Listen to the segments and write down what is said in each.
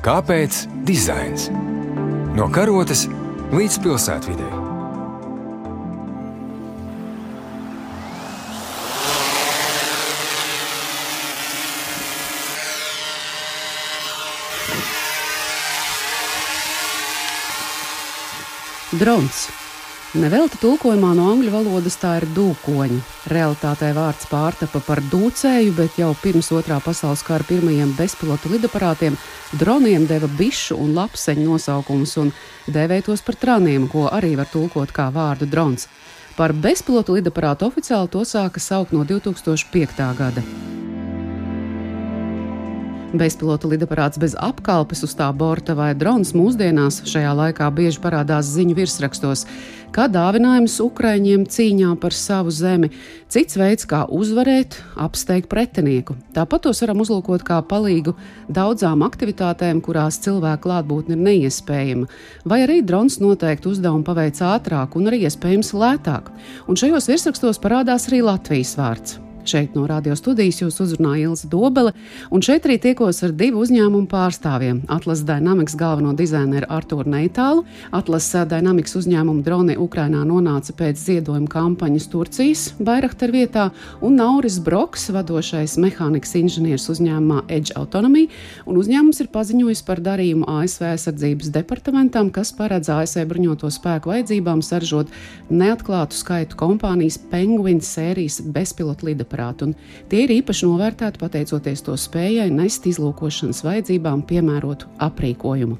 Kāpēc dizains? No karotes līdz pilsētvidē. Drons. Nevelti tulkojumā no angļu valodas tā ir dūkoņi. Realtātē vārds pārtapa par dūcēju, bet jau pirms otrā pasaules kara pirmajiem bezpilotu lidaparātiem droniem deva bišu un lapseņu nosaukumus un dēvētos par traniem, ko arī var tulkot kā vārdu drons. Par bezpilotu lidaparātu oficiāli to sāka saukt no 2005. gada. Bezpilota lidaparāts bez apkalpes uz tā borta vai drons mūsdienās šajā laikā bieži parādās ziņu virsrakstos, kā dāvinājums Ukraiņiem cīņā par savu zemi, cits veids, kā uzvarēt, apsteigt pretinieku. Tāpat tos varam uzlūkot kā palīgu daudzām aktivitātēm, kurās cilvēku klātbūtne ir neiespējama, vai arī drons noteikti uzdevumu paveic ātrāk un arī iespējams lētāk. Un šajos virsrakstos parādās arī Latvijas vārds. Šeit no radio studijas jūs uzrunāja Ilza Dobele, un šeit arī tiekos ar divu uzņēmumu pārstāvjiem. Atlas Dynamics galveno dizaineru Arturu Neitālu. Atlas Dynamics uzņēmuma droni Ukrainā nonāca pēc ziedojuma kampaņas Turcijas Bairaktar vietā, un Nauris Broks, vadošais mehānikas inženieris uzņēmumā Edge Autonomy, un uzņēmums ir paziņojis par darījumu ASV aizsardzības departamentam, kas paredz ASV bruņoto spēku vajadzībām saržot neatklātu skaitu kompānijas Penguin sērijas bezpilotu lidaparātu fotoaparātu, un tie ir īpaši novērtēti pateicoties to spējai nest izlūkošanas vajadzībām piemērotu aprīkojumu.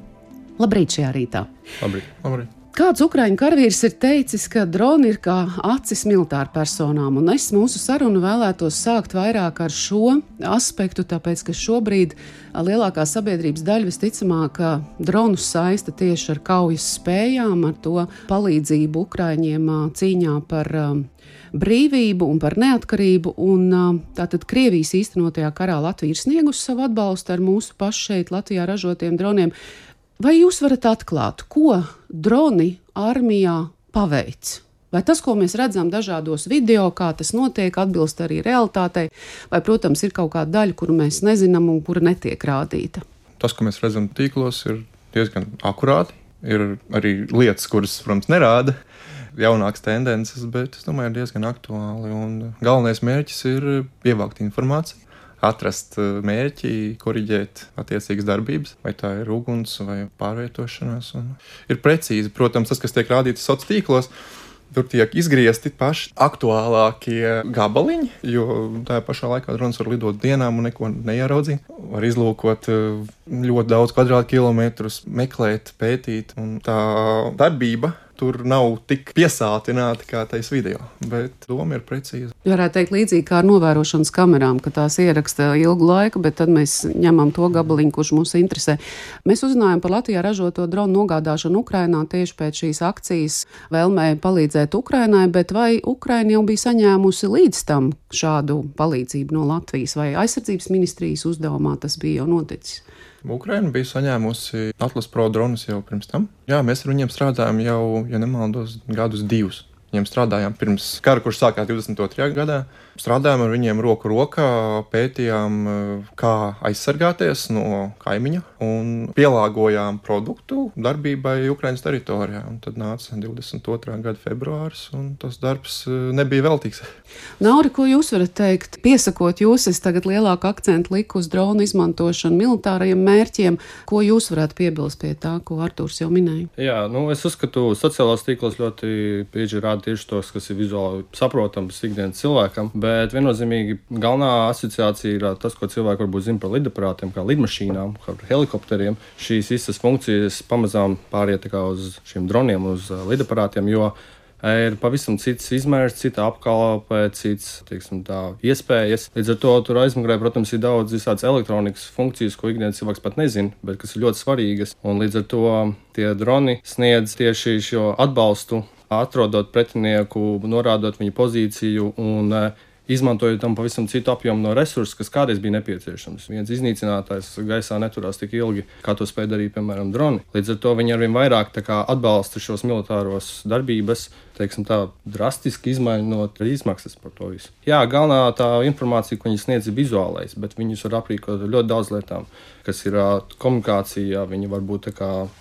Labrīt, šajā rītā! Labrīt, labrīt. Kāds ukraiņu karavīrs ir teicis, ka droni ir kā acis militāru personām, un es mūsu sarunu vēlētos sākt vairāk ar šo aspektu, tāpēc ka šobrīd lielākā sabiedrības daļa visticamāk dronus saista tieši ar kaujas spējām, ar to palīdzību Ukraiņiem cīņā par brīvību un par neatkarību. Un, tātad Krievijas īstenotajā karā Latvija ir sniegusi savu atbalstu ar mūsu pašu šeit Latvijā ražotiem droniem. Vai jūs varat atklāt, ko droni armijā paveic? Vai tas, ko mēs redzam dažādos video, kā tas notiek, atbilst arī realitātei, vai, protams, ir kaut kāda daļa, kuru mēs nezinām un kura netiek rādīta? Tas, ko mēs redzam tīklos, ir diezgan akurāti. Ir arī lietas, kuras, protams, nerāda jaunākas tendences, bet es domāju, ir diezgan aktuāli. Un galvenais mērķis ir ievākt informāciju. Atrast eh, mērķi, korrigēt attiecīgas darbības, vai tā ir uguns vai pārvietošanās. Un ir precīzi, protams, tas, kas tiek rādīts sociālos tīklos, Tur tiek izgriezti paši aktuālākie gabaliņi, jo tajā pašā laikā drons var lidot dienām un neko neieraudzīt. Var izlūkot eh, ļoti daudz kvadrātkilometrus, meklēt, pētīt, un tā darbība tur nav tik piesātināti kā tais video, bet doma ir precīza. Varētu teikt, līdzīgi kā ar novērošanas kamerām, ka tās ieraksta ilgu laiku, bet tad mēs ņemam to gabaliņu, kurš mūs interesē. Mēs uzzinājām par Latvijā ražoto dronu nogādāšanu Ukrainā tieši pēc šīs akcijas vēlmē palīdzēt Ukrainai, bet vai Ukraina jau bija saņēmusi līdz tam šādu palīdzību no Latvijas vai aizsardzības ministrijas uzdevumā tas bija jau noticis? Ukraina bija saņēmusi Atlas Pro dronus jau pirms tam. Jā, mēs ar viņiem strādājam jau, ja nemaldos, gadus divus. Viņiem strādājām pirms kara, kurš sākās 22. gadā. Strādājām ar viņiem roku rokā, pētījām, eh, kā aizsargāties no kaimiņa un pielāgojām produktu darbībai Ukraiņas teritorijā. Un tad nāca 22. gada februāris, un tas darbs eh, nebija veltīgs. Nauri, ko jūs varat teikt? Piesakot jūs, es tagad lielāku akcentu liku uz dronu izmantošanu militārajiem mērķiem. Ko jūs varētu piebilst pie tā, ko Artūrs jau minēja? Jā, nu, es uzskatu, sociālās tīklos ļoti bieži rāda rāda tieši tos, kas ir vizuāli saprotams ikdienas cilvēkam. Bet viennozīmīgi galvenā asociācija ir tas, ko cilvēki varbūt zina par lidaparātiem, kā lidmašīnām, kā helikopteriem. Šīs visas funkcijas pamazām pāriet uz šiem droniem, uz lidaparātiem. Jo ir pavisam cits izmērs, cita apkalpe, cits teiksim, tā, iespējas. Līdz ar to tur aizmugurē, protams, ir daudz visādas elektronikas funkcijas, ko ikdienas cilvēks pat nezina, bet kas ir ļoti svarīgas. Un līdz ar to tie droni sniedz tieši šo atbalstu atrodot pretinieku, norādot viņa pozīciju un uh, izmantoja tam pavisam citu apjomu no resursu, kas kādreiz bija nepieciešams. Viens iznīcinātājs gaisā neturās tik ilgi, kā to spēja darīt, piemēram, droni. Līdz ar to viņi arvien vairāk atbalsta šos militāros darbības teiksim, tā, drastiski izmainot izmaksas par to visu. Jā, galvenā tā informācija, ko viņi sniedz, ir vizuālais, bet viņus var aprīkot ļoti daudz lietām, kas ir komunikācija. Viņi var būt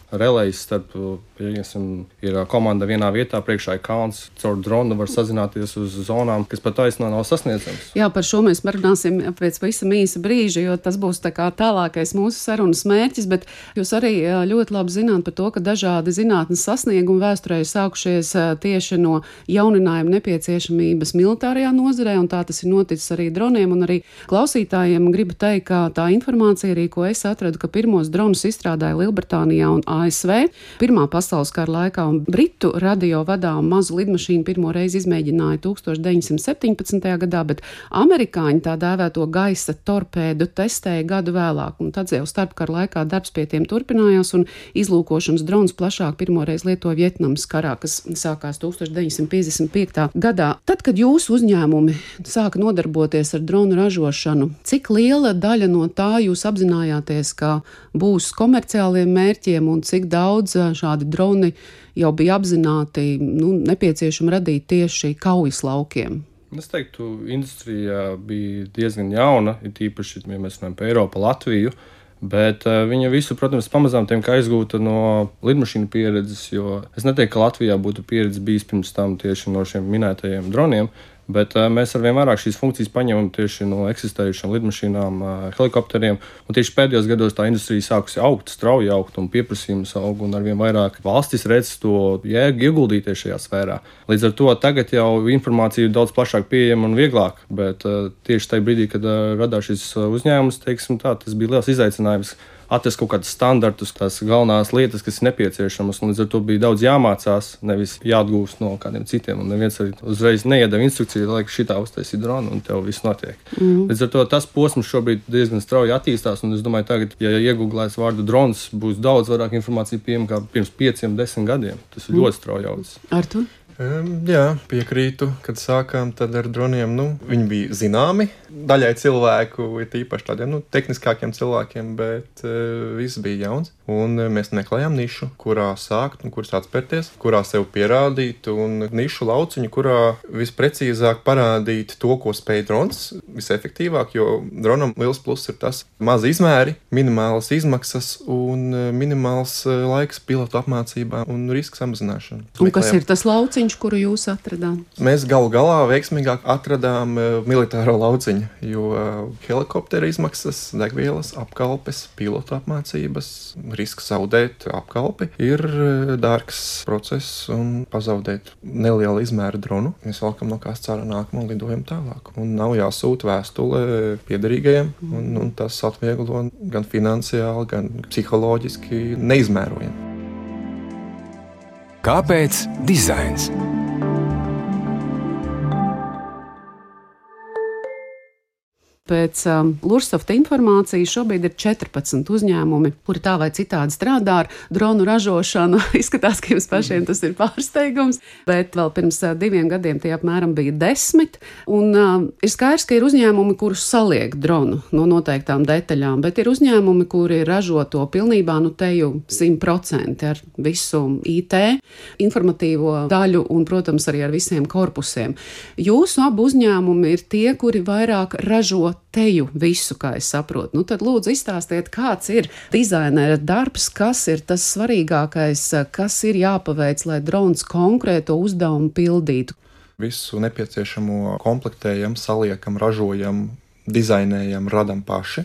relējas starp, pieņemsim, ir komanda vienā vietā, priekšā ir kalns, caur dronu var sazināties uz zonām, kas pat taisnā nav sasniedzamas. Jā, par šo mēs runāsim pēc pavisam īsa brīža, jo tas būs tā kā tālākais mūsu sarunas mērķis, bet jūs arī ļoti labi zināt par to, ka dažādi zinātnes sasniegumi vēsturē ir sākušies tieši no jauninājuma nepieciešamības militārajā nozarē, un tā tas ir noticis arī droniem. Arī klausītājiem gribu teikt, ka tā informācija, arī, ko es atradu, ka pirmos dronus izstrādāja Lielbritānijā un ASV Pirmā pasaules kara laikā, un Britu radio vadām mazu lidmašīnu pirmo reizi izmēģināja 1917. gadā, bet amerikāņi tā dēvēto gaisa torpēdu testēja gadu vēlāk, un tad jau starpkara laikā darbs pie tiem turpinājās, un izlūkošanas drons plašāk pirmoreiz lietoja Vietnamas karā, kas sākās 1917. 1955. gadā. Tad, kad jūsu uzņēmumi sāka nodarboties ar dronu ražošanu, cik liela daļa no tā jūs apzinājāties, ka būs komerciāliem mērķiem un cik daudz šādi droni jau bija apzināti nu, nepieciešami radīt tieši kaujas laukiem? Es teiktu, industrija bija diezgan jauna, it īpaši, ja mēs runājam par Eiropu, Latviju. Uh, Bet uh, viņa visu, protams, pamazām tiek aizgūta no lidmašīnu pieredzes, jo es neteiktu, ka Latvijā būtu pieredze bijis pirms tam tieši no šiem minētajiem droniem, Bet uh, mēs arvien vairāk šīs funkcijas paņemam tieši no eksistējušām lidmašīnām, uh, helikopteriem. Un tieši pēdējos gados tā industrija sākusi augt, strauji augt, un pieprasījums aug, un arvien vairāk valstis redz to jēgu ieguldīties šajā sfērā. Līdz ar to tagad jau informācija ir daudz plašāk pieejama un vieglāk, bet uh, tieši tajā brīdī, kad uh, radās šis uzņēmums, teiksim, tā, tas bija liels izaicinājums atrast kaut kādus standartus, tās galvenās lietas, kas ir nepieciešamas. Līdz ar to bija daudz jāmācās, nevis jāatgūst no kādiem citiem. Un neviens arī uzreiz neiedeva instrukciju, lai šitā uztaisītu dronu un tev viss notiek. Mm. Līdz ar to tas posms šobrīd diezgan strauji attīstās. Un es domāju, tagad, ja iegūlēs vārdu drons, būs daudz vairāk informācijas pieejama kā pirms pieciem, desmit gadiem. Tas ir mm. ļoti strauji audzis. Ar to? Um, jā, piekrītu, kad sākām ar droniem. Nu, viņi bija zināmi daļai cilvēku, ir īpaši tādiem nu, tehniskākiem cilvēkiem, bet uh, viss bija jauns. Un uh, mēs meklējām nišu, kurā sākt, un kur sākt spērties, kurā sev pierādīt, un nišu lauciņu, kurā visprecīzāk parādīt to, ko spēj drons visefektīvāk. Jo dronam liels pluss ir tas mazi izmēri, minimālas izmaksas un uh, minimāls laiks pilotu apmācībā un riska samazināšana. Un kas ir tas lauciņš? Lauciņš, kuru jūs atradāt? Mēs galu galā veiksmīgāk atradām uh, militāro lauciņu, jo uh, helikoptera izmaksas, degvielas, apkalpes, pilotu apmācības, risks zaudēt apkalpi ir uh, dārgs process un pazaudēt nelielu izmēru dronu. Mēs valkam no kāds cēlā nākamo lidojumu tālāk. Un nav jāsūta vēstule piederīgajiem, un, un tas atvieglo gan finansiāli, gan psiholoģiski neizmērojami. Kāpēc dizains? Pēc um, Lursofta informācijas šobrīd ir 14 uzņēmumi, kuri tā vai citādi strādā ar dronu ražošanu. Izskatās, ka jums pašiem tas ir pārsteigums, bet vēl pirms uh, diviem gadiem tie apmēram bija desmit. Un uh, ir skaidrs, ka ir uzņēmumi, kurus saliek dronu no noteiktām detaļām, bet ir uzņēmumi, kuri ražo to pilnībā, nu teju 100% ar visu IT, informatīvo daļu un, protams, arī ar visiem korpusiem. Jūsu abu uzņēmumi ir tie, kuri vairāk ražo teju visu, kā es saprotu. Nu, tad lūdzu izstāstiet, kāds ir dizainera darbs, kas ir tas svarīgākais, kas ir jāpaveic, lai drons konkrēto uzdevumu pildītu. Visu nepieciešamo komplektējam, saliekam, ražojam, dizainējam, radam paši.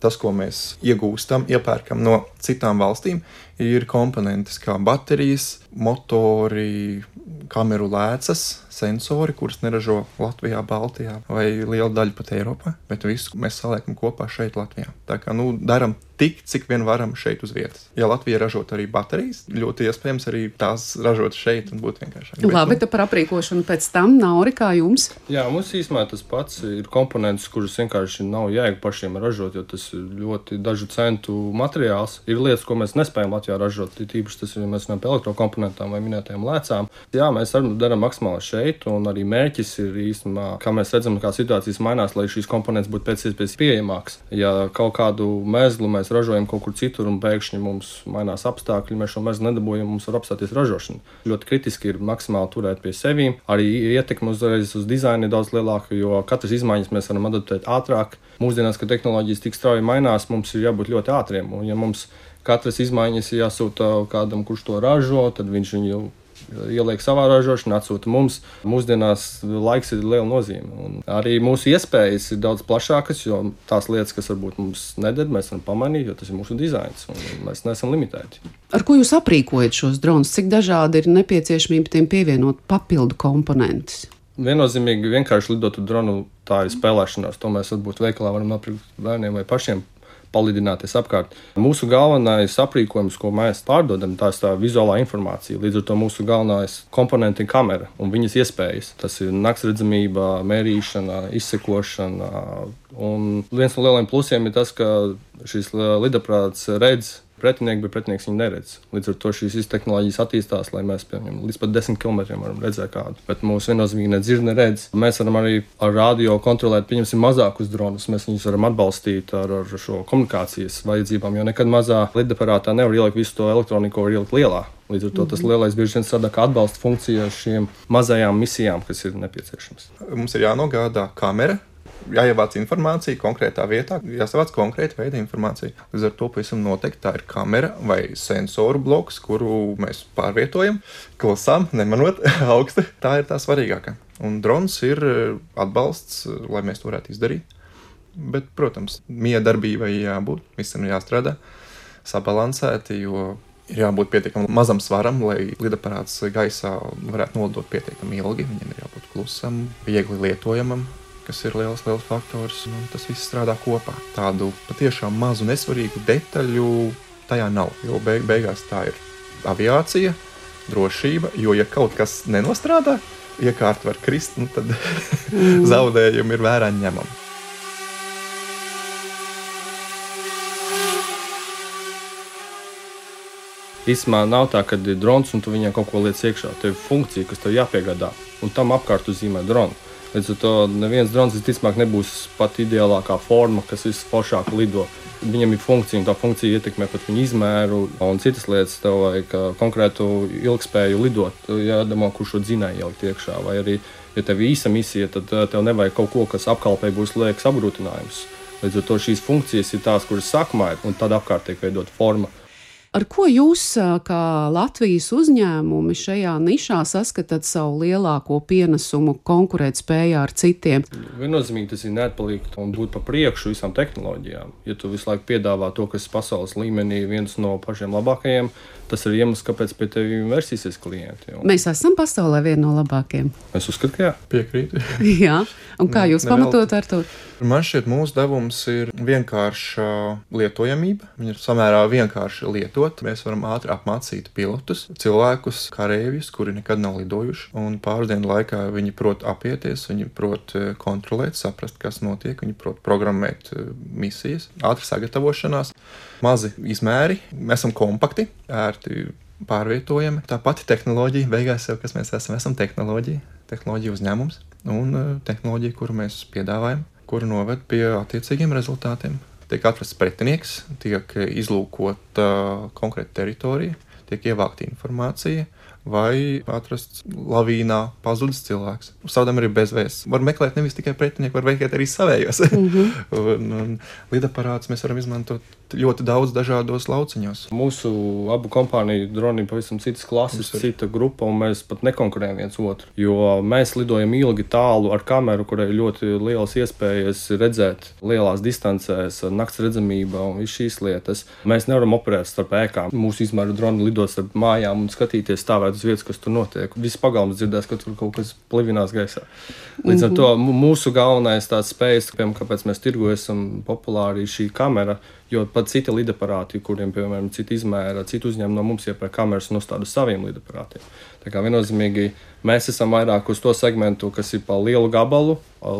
Tas, ko mēs iegūstam, iepērkam no citām valstīm, ir komponentes kā baterijas, motori, kameru lēcas, sensori, kurus neražo Latvijā, Baltijā vai liela daļa pat Eiropā, bet visu mēs saliekam kopā šeit, Latvijā. Tā kā nu, darām tik, cik vien varam šeit uz vietas. Ja Latvija ražot arī baterijas, ļoti iespējams arī tās ražot šeit un būtu vienkāršāk. Labi, bet, nu, par aprīkošanu pēc tam nav arī kā jums. Jā, mums īstenībā tas pats ir komponents, kurus vienkārši nav jēga pašiem ražot, jo tas ir ļoti dažu centu materiāls. Ir lietas, ko mēs nespējam Latvijā Latvijā ražot. Tīpaši tas ir, ja mēs runājam par elektrokomponentām vai minētajām lēcām. Jā, mēs darām maksimāli šeit, un arī mērķis ir īstenībā, kā mēs redzam, kā situācijas mainās, lai šīs komponents būtu pēc iespējas pieejamāks. Ja kaut kādu mēslu mēs ražojam kaut kur citur un pēkšņi mums mainās apstākļi, mēs šo mēslu nedabūjam, mums var apstāties ražošana. Ļoti kritiski ir maksimāli turēt pie sevis. Arī ietekme uzreiz uz dizainu ir daudz lielāka, jo katras izmaiņas mēs varam adaptēt ātrāk. Mūsdienās, kad tehnoloģijas tik strauji mainās, mums ir jābūt ļoti ātriem. Un, ja mums katras izmaiņas jāsūta kādam, kurš to ražo, tad viņš viņu ieliek savā ražošanā, atsūta mums. Mūsdienās laiks ir liela nozīme. Un arī mūsu iespējas ir daudz plašākas, jo tās lietas, kas varbūt mums neder, mēs varam pamanīt, jo tas ir mūsu dizains un mēs neesam limitēti. Ar ko jūs aprīkojat šos dronus? Cik dažādi ir nepieciešamība tiem pievienot papildu komponentus? Viennozīmīgi vienkārši lidot ar dronu, tā ir spēlēšanās. To mēs varbūt veikalā varam nopirkt bērniem vai pašiem palidināties apkārt. Mūsu galvenais aprīkojums, ko mēs pārdodam, tā ir tā vizuālā informācija. Līdz ar to mūsu galvenais komponents ir kamera un viņas iespējas. Tas ir naktsredzamība, mērīšana, izsekošana. Un viens no lielajiem plusiem ir tas, ka šis lidaprāts redz pretinieki, bet pretinieks viņu neredz. Līdz ar to šīs tehnoloģijas attīstās, lai mēs piemēram līdz pat 10 km varam redzēt kādu. Bet mūsu viennozīmīgi nedzird, neredz. Mēs varam arī ar radio kontrolēt, pieņemsim, mazākus dronus. Mēs viņus varam atbalstīt ar, ar šo komunikācijas vajadzībām, jo nekad mazā lidaparātā nevar ielikt visu to elektroniku, var ielikt lielā. Līdz ar to tas mhm. lielais bieži vien strādā kā atbalsta funkcija šīm mazajām misijām, kas ir nepieciešamas. Mums ir jānogādā kamera, jāievāc informācija konkrētā vietā, jāsavāc konkrēta veida informācija. Līdz ar to pavisam noteikti tā ir kamera vai sensoru bloks, kuru mēs pārvietojam, klusām, nemanot augstu. Tā ir tā svarīgākā. Un drons ir eh, atbalsts, eh, lai mēs to varētu izdarīt. Bet, protams, miedarbībai jābūt, visam ir jāstrādā sabalansēti, jo ir jābūt pietiekami mazam svaram, lai lidaparāts gaisā varētu nolidot pietiekami ilgi. Viņam ir jābūt klusam, viegli lietojamam, kas ir liels, liels faktors. Tas viss strādā kopā. Tādu patiešām mazu nesvarīgu detaļu tajā nav. Jo beig beigās tā ir aviācija, drošība. Jo, ja kaut kas nenostrādā, iekārta var krist, nu tad mm. zaudējumi ir vērā ņemami. Īsumā nav tā, ka ir drons un tu viņam kaut ko liec iekšā. Tev ir funkcija, kas tev jāpiegādā, un tam apkārt uzzīmē dronu. Līdz ar to neviens drons visticamāk nebūs pat ideālākā forma, kas visforšāk lido. Viņam ir funkcija, un tā funkcija ietekmē pat viņa izmēru un citas lietas. Tev vajag konkrētu ilgspēju lidot, jādomā, kurš šo dzinēju ielikt iekšā. Vai arī, ja tev ir īsa misija, tad tev nevajag kaut ko, kas apkalpē būs liekas apgrūtinājums. Līdz ar to šīs funkcijas ir tās, kuras ir, un tad apkārt tiek veidot forma. Ar ko jūs, kā Latvijas uzņēmumi, šajā nišā saskatāt savu lielāko pienesumu konkurētspējā ar citiem? Viennozīmīgi tas ir neatpalikt un būt pa priekšu visām tehnoloģijām. Ja tu visu laiku piedāvā to, kas pasaules līmenī ir viens no pašiem labākajiem, tas ir iemesls, kāpēc pie tevis vērsīsies klienti. Un... Mēs esam pasaulē viena no labākajiem. Es uzskatu, ka jā. Piekrītu. jā, un kā jūs pamatot ar to? Man šķiet, mūsu devums ir vienkārša lietojamība. Viņa ir samērā vienkārši lietot. Mēs varam ātri apmācīt pilotus, cilvēkus, kareivjus, kuri nekad nav lidojuši. Un pāris dienu laikā viņi prot apieties, viņi prot eh, kontrolēt, saprast, kas notiek, viņi prot programmēt eh, misijas, ātri sagatavošanās, mazi izmēri. Mēs esam kompakti, ērti pārvietojami. Tā pati tehnoloģija, beigās jau kas mēs esam, esam tehnoloģija, tehnoloģija uzņēmums un eh, tehnoloģija, kuru mēs piedāvājam kura noved pie attiecīgiem rezultātiem. Tiek atrasts pretinieks, tiek izlūkota konkrēta teritorija, tiek ievākta informācija, vai atrasts lavīnā pazudis cilvēks. Sādam arī bezvēsts. Var meklēt nevis tikai pretinieku, var meklēt arī savējos. Mm -hmm. un, un lidaparāts mēs varam izmantot ļoti daudz dažādos lauciņos. Mūsu abu kompāniju droni ir pavisam citas klases, cita grupa, un mēs pat nekonkurējam viens otru. Jo mēs lidojam ilgi tālu ar kameru, kurai ir ļoti lielas iespējas redzēt lielās distancēs, nakts redzamība un visas šīs lietas. Mēs nevaram operēt starp ēkām. Mūsu izmēru droni lidot starp mājām un skatīties stāvēt uz vietas, kas tur notiek. Viss pagalms dzirdēs, ka tur kaut kas plivinās gaisā. Līdz ar to mūsu galvenais tāds spējas, kāpēc mēs tirgojam populāri šī kamera Jo pat citi lidaparāti, kuriem, piemēram, cita izmēra, citu uzņēmumu no mums iepērk kameras un uzstāda saviem lidaparātiem. Tā kā viennozīmīgi mēs esam vairāk uz to segmentu, kas ir pa lielu gabalu,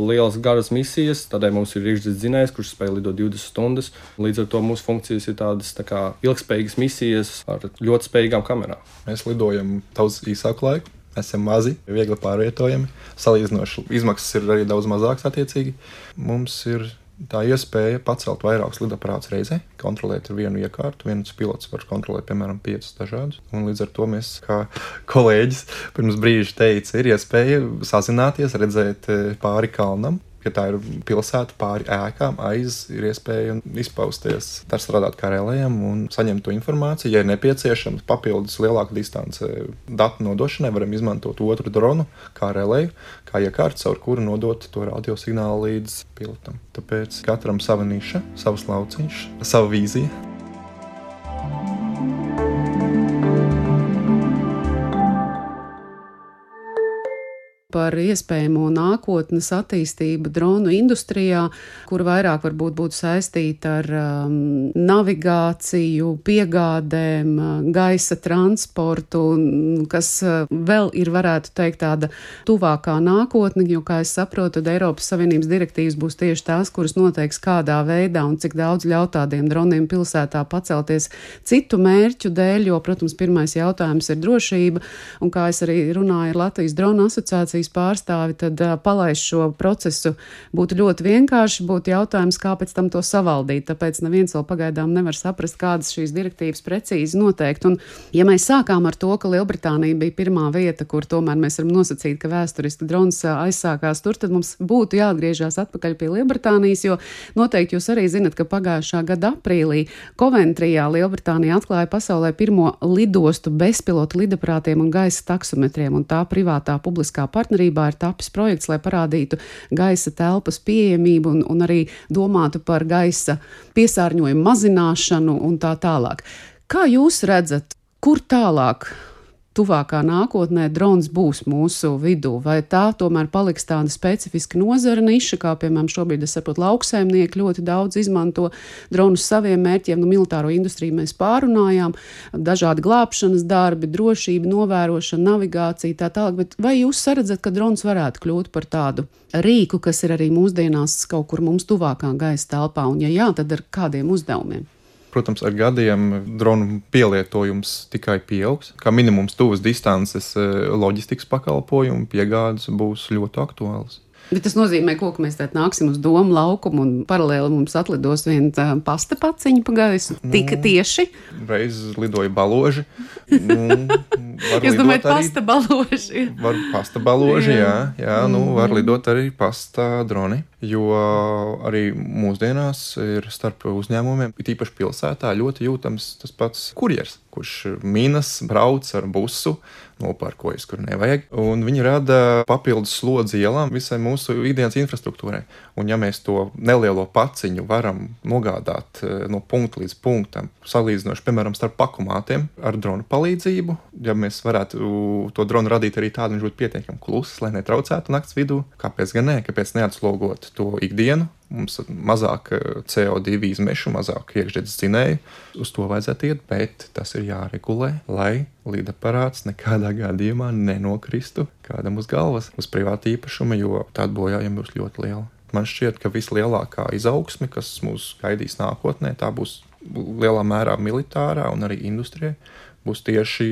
lielas garas misijas. Tādēļ mums ir rīkšķis dzinējs, kurš spēj lidot 20 stundas. Līdz ar to mūsu funkcijas ir tādas tā kā ilgspējīgas misijas ar ļoti spējīgām kamerām. Mēs lidojam daudz īsāku laiku. Esam mazi, viegli pārvietojami. Salīdzinoši izmaksas ir arī daudz mazākas. Attiecīgi. Mums ir tā iespēja pacelt vairākus lidaparātus reizē, kontrolēt vienu iekārtu. Viens pilots var kontrolēt, piemēram, piecus dažādus. Un līdz ar to mēs, kā kolēģis, pirms brīža teica, ir iespēja sazināties, redzēt eh, pāri kalnam, ja tā ir pilsēta pāri ēkām, aiz ir iespēja izpausties, tā strādāt kā relējam un saņemt to informāciju. Ja ir nepieciešams papildus lielāka distance datu nodošanai, varam izmantot otru dronu kā relēju, kā iekārtu, caur kuru nodot to radiosignālu līdz pilotam. Tāpēc katram sava niša, savs lauciņš, sava vīzija. Par iespējamo nākotnes attīstību dronu industrijā, kur vairāk varbūt būtu saistīta ar um, navigāciju, piegādēm, gaisa transportu, kas uh, vēl ir, varētu teikt, tāda tuvākā nākotne, jo, kā es saprotu, tad Eiropas Savienības direktīvas būs tieši tās, kuras noteiks kādā veidā un cik daudz ļaut tādiem droniem pilsētā pacelties citu mērķu dēļ, jo, protams, pirmais jautājums ir drošība, un kā es arī runāju ar Latvijas drona asociāciju, asociācijas pārstāvi, tad uh, palaist šo procesu būtu ļoti vienkārši. Būtu jautājums, kā pēc tam to savaldīt. Tāpēc neviens vēl pagaidām nevar saprast, kādas šīs direktīvas precīzi noteikt. Un, ja mēs sākām ar to, ka Lielbritānija bija pirmā vieta, kur tomēr mēs varam nosacīt, ka vēsturiski drons aizsākās tur, tad mums būtu jāatgriežas atpakaļ pie Lielbritānijas, jo noteikti jūs arī zinat, ka pagājušā gada aprīlī Coventrijā Lielbritānija atklāja pasaulē pirmo lidostu bezpilotu lidaprātiem un gaisa taksometriem, un tā privātā publiskā partnerība partnerībā ir tapis projekts, lai parādītu gaisa telpas pieejamību un, un arī domātu par gaisa piesārņojumu mazināšanu un tā tālāk. Kā jūs redzat, kur tālāk tuvākā nākotnē drons būs mūsu vidū, vai tā tomēr paliks tāda specifiska nozara niša, kā piemēram šobrīd, es saprotu, lauksaimnieki ļoti daudz izmanto dronus saviem mērķiem, nu militāro industriju mēs pārunājām, dažādi glābšanas darbi, drošība, novērošana, navigācija, tā tālāk, bet vai jūs saredzat, ka drons varētu kļūt par tādu rīku, kas ir arī mūsdienās kaut kur mums tuvākā gaisa telpā, un ja jā, tad ar kādiem uzdevumiem? Protams, ar gadiem dronu pielietojums tikai pieaugs. Kā minimums, tuvas distances eh, loģistikas pakalpojumu piegādes būs ļoti aktuāls. Bet tas nozīmē, ko, ka mēs tādā nāksim uz domu laukumu un paralēli mums atlidos viena pasta paciņa pa gaisu. Nu, Tik tieši. Reiz lidoja baloži. Nu, Jūs domājat, pasta baloži? Var pasta baloži, jā. jā, jā nu, var lidot arī pasta droni. Jo arī mūsdienās ir starp uzņēmumiem, tīpaši pilsētā, ļoti jūtams tas pats kurjers, kurš minas, brauc ar busu, nopārkojas, kur nevajag. Un viņi rada papildus slodzi ielām visai mūsu ikdienas infrastruktūrai. Un, ja mēs to nelielo paciņu varam nogādāt eh, no punkta līdz punktam, salīdzinoši, piemēram, starp pakumātiem ar drona palīdzību, ja mēs varētu to dronu radīt arī tādu, viņš būtu pietiekami kluss, lai netraucētu naktas vidū, kāpēc gan ne, kāpēc neatslogot to ikdienu. Mums ir mazāk eh, CO2 izmešu, mazāk iekšzemes dzinēju. Uz to vajadzētu iet, bet tas ir jāregulē, lai lidaparāts nekādā gadījumā nenokristu kādam uz galvas, uz privāta īpašuma, jo tāda bojājuma būs ļoti liela. Man šķiet, ka vislielākā izaugsme, kas mūs gaidīs nākotnē, tā būs lielā mērā militārā un arī industrijā, būs tieši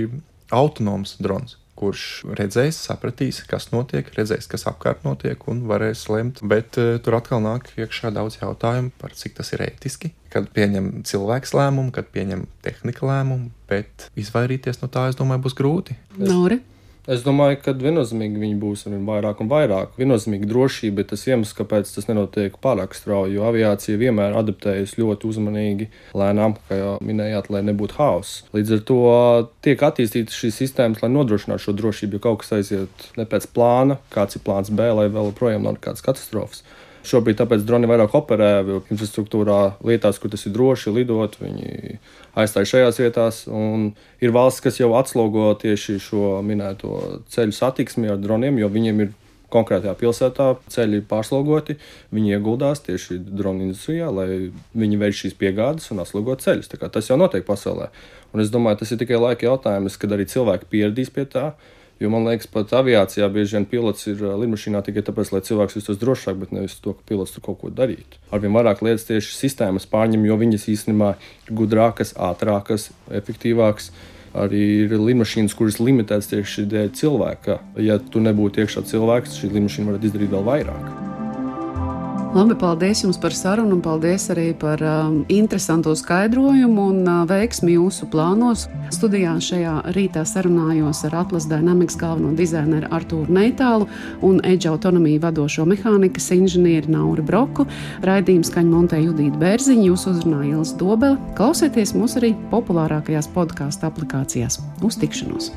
autonoms drons kurš redzēs, sapratīs, kas notiek, redzēs, kas apkārt notiek un varēs lemt. Bet uh, tur atkal nāk iekšā daudz jautājumu par cik tas ir ētiski, kad pieņem cilvēks lēmumu, kad pieņem tehnika lēmumu, bet izvairīties no tā, es domāju, būs grūti. Nori. Es domāju, ka viennozīmīgi viņi būs ar vien vairāk un vairāk. Viennozīmīgi drošība ir tas iemesls, kāpēc tas nenotiek pārāk strauji, jo aviācija vienmēr adaptējas ļoti uzmanīgi, lēnām, kā jau minējāt, lai nebūtu hauss. Līdz ar to tiek attīstītas šīs sistēmas, lai nodrošinātu šo drošību, jo kaut kas aiziet ne pēc plāna, kāds ir plāns B, lai vēl joprojām nav nekādas katastrofas. Šobrīd tāpēc droni vairāk operē infrastruktūrā, lietās, kur tas ir droši lidot. Viņi aizstāj šajās vietās. Ir valsts, kas jau atslogo tieši šo minēto ceļu satiksmi ar droniem, jo viņiem ir konkrētajā pilsētā ceļi pārslogoti, viņi ieguldās tieši drona industrijā, lai viņi veic šīs piegādes un atslogot ceļus. Tas jau notiek pasaulē. Un es domāju, tas ir tikai laika jautājums, kad arī cilvēki pieradīs pie tā. Jo man liekas, pat aviācijā bieži vien pilots ir lidmašīnā tikai tāpēc, lai cilvēks justos drošāk, bet nevis to, ka pilots tur kaut ko darītu. Arvien vairāk lietas tieši sistēmas pārņem, jo viņas īstenībā ir gudrākas, ātrākas, efektīvākas arī ir lidmašīnas, kuras limitētas tieši dēļ cilvēka. Ja tu nebūtu iekšā cilvēks, šī lidmašīna varētu izdarīt vēl vairāk. Labi, paldies jums par sarunu un paldies arī par um, interesantu skaidrojumu un uh, veiksmi jūsu plānos. Studijā šajā rītā sarunājos ar Atlas Dynamics galveno dizaineru Artūru Neitālu un Edge autonomiju vadošo mehānikas inženieri Nauru Broku. Raidījums skaņu montē Judīta Bērziņa, jūs uzrunāja Ilis Dobele. Klausieties mūs arī populārākajās podkāstu aplikācijās. Uz tikšanos!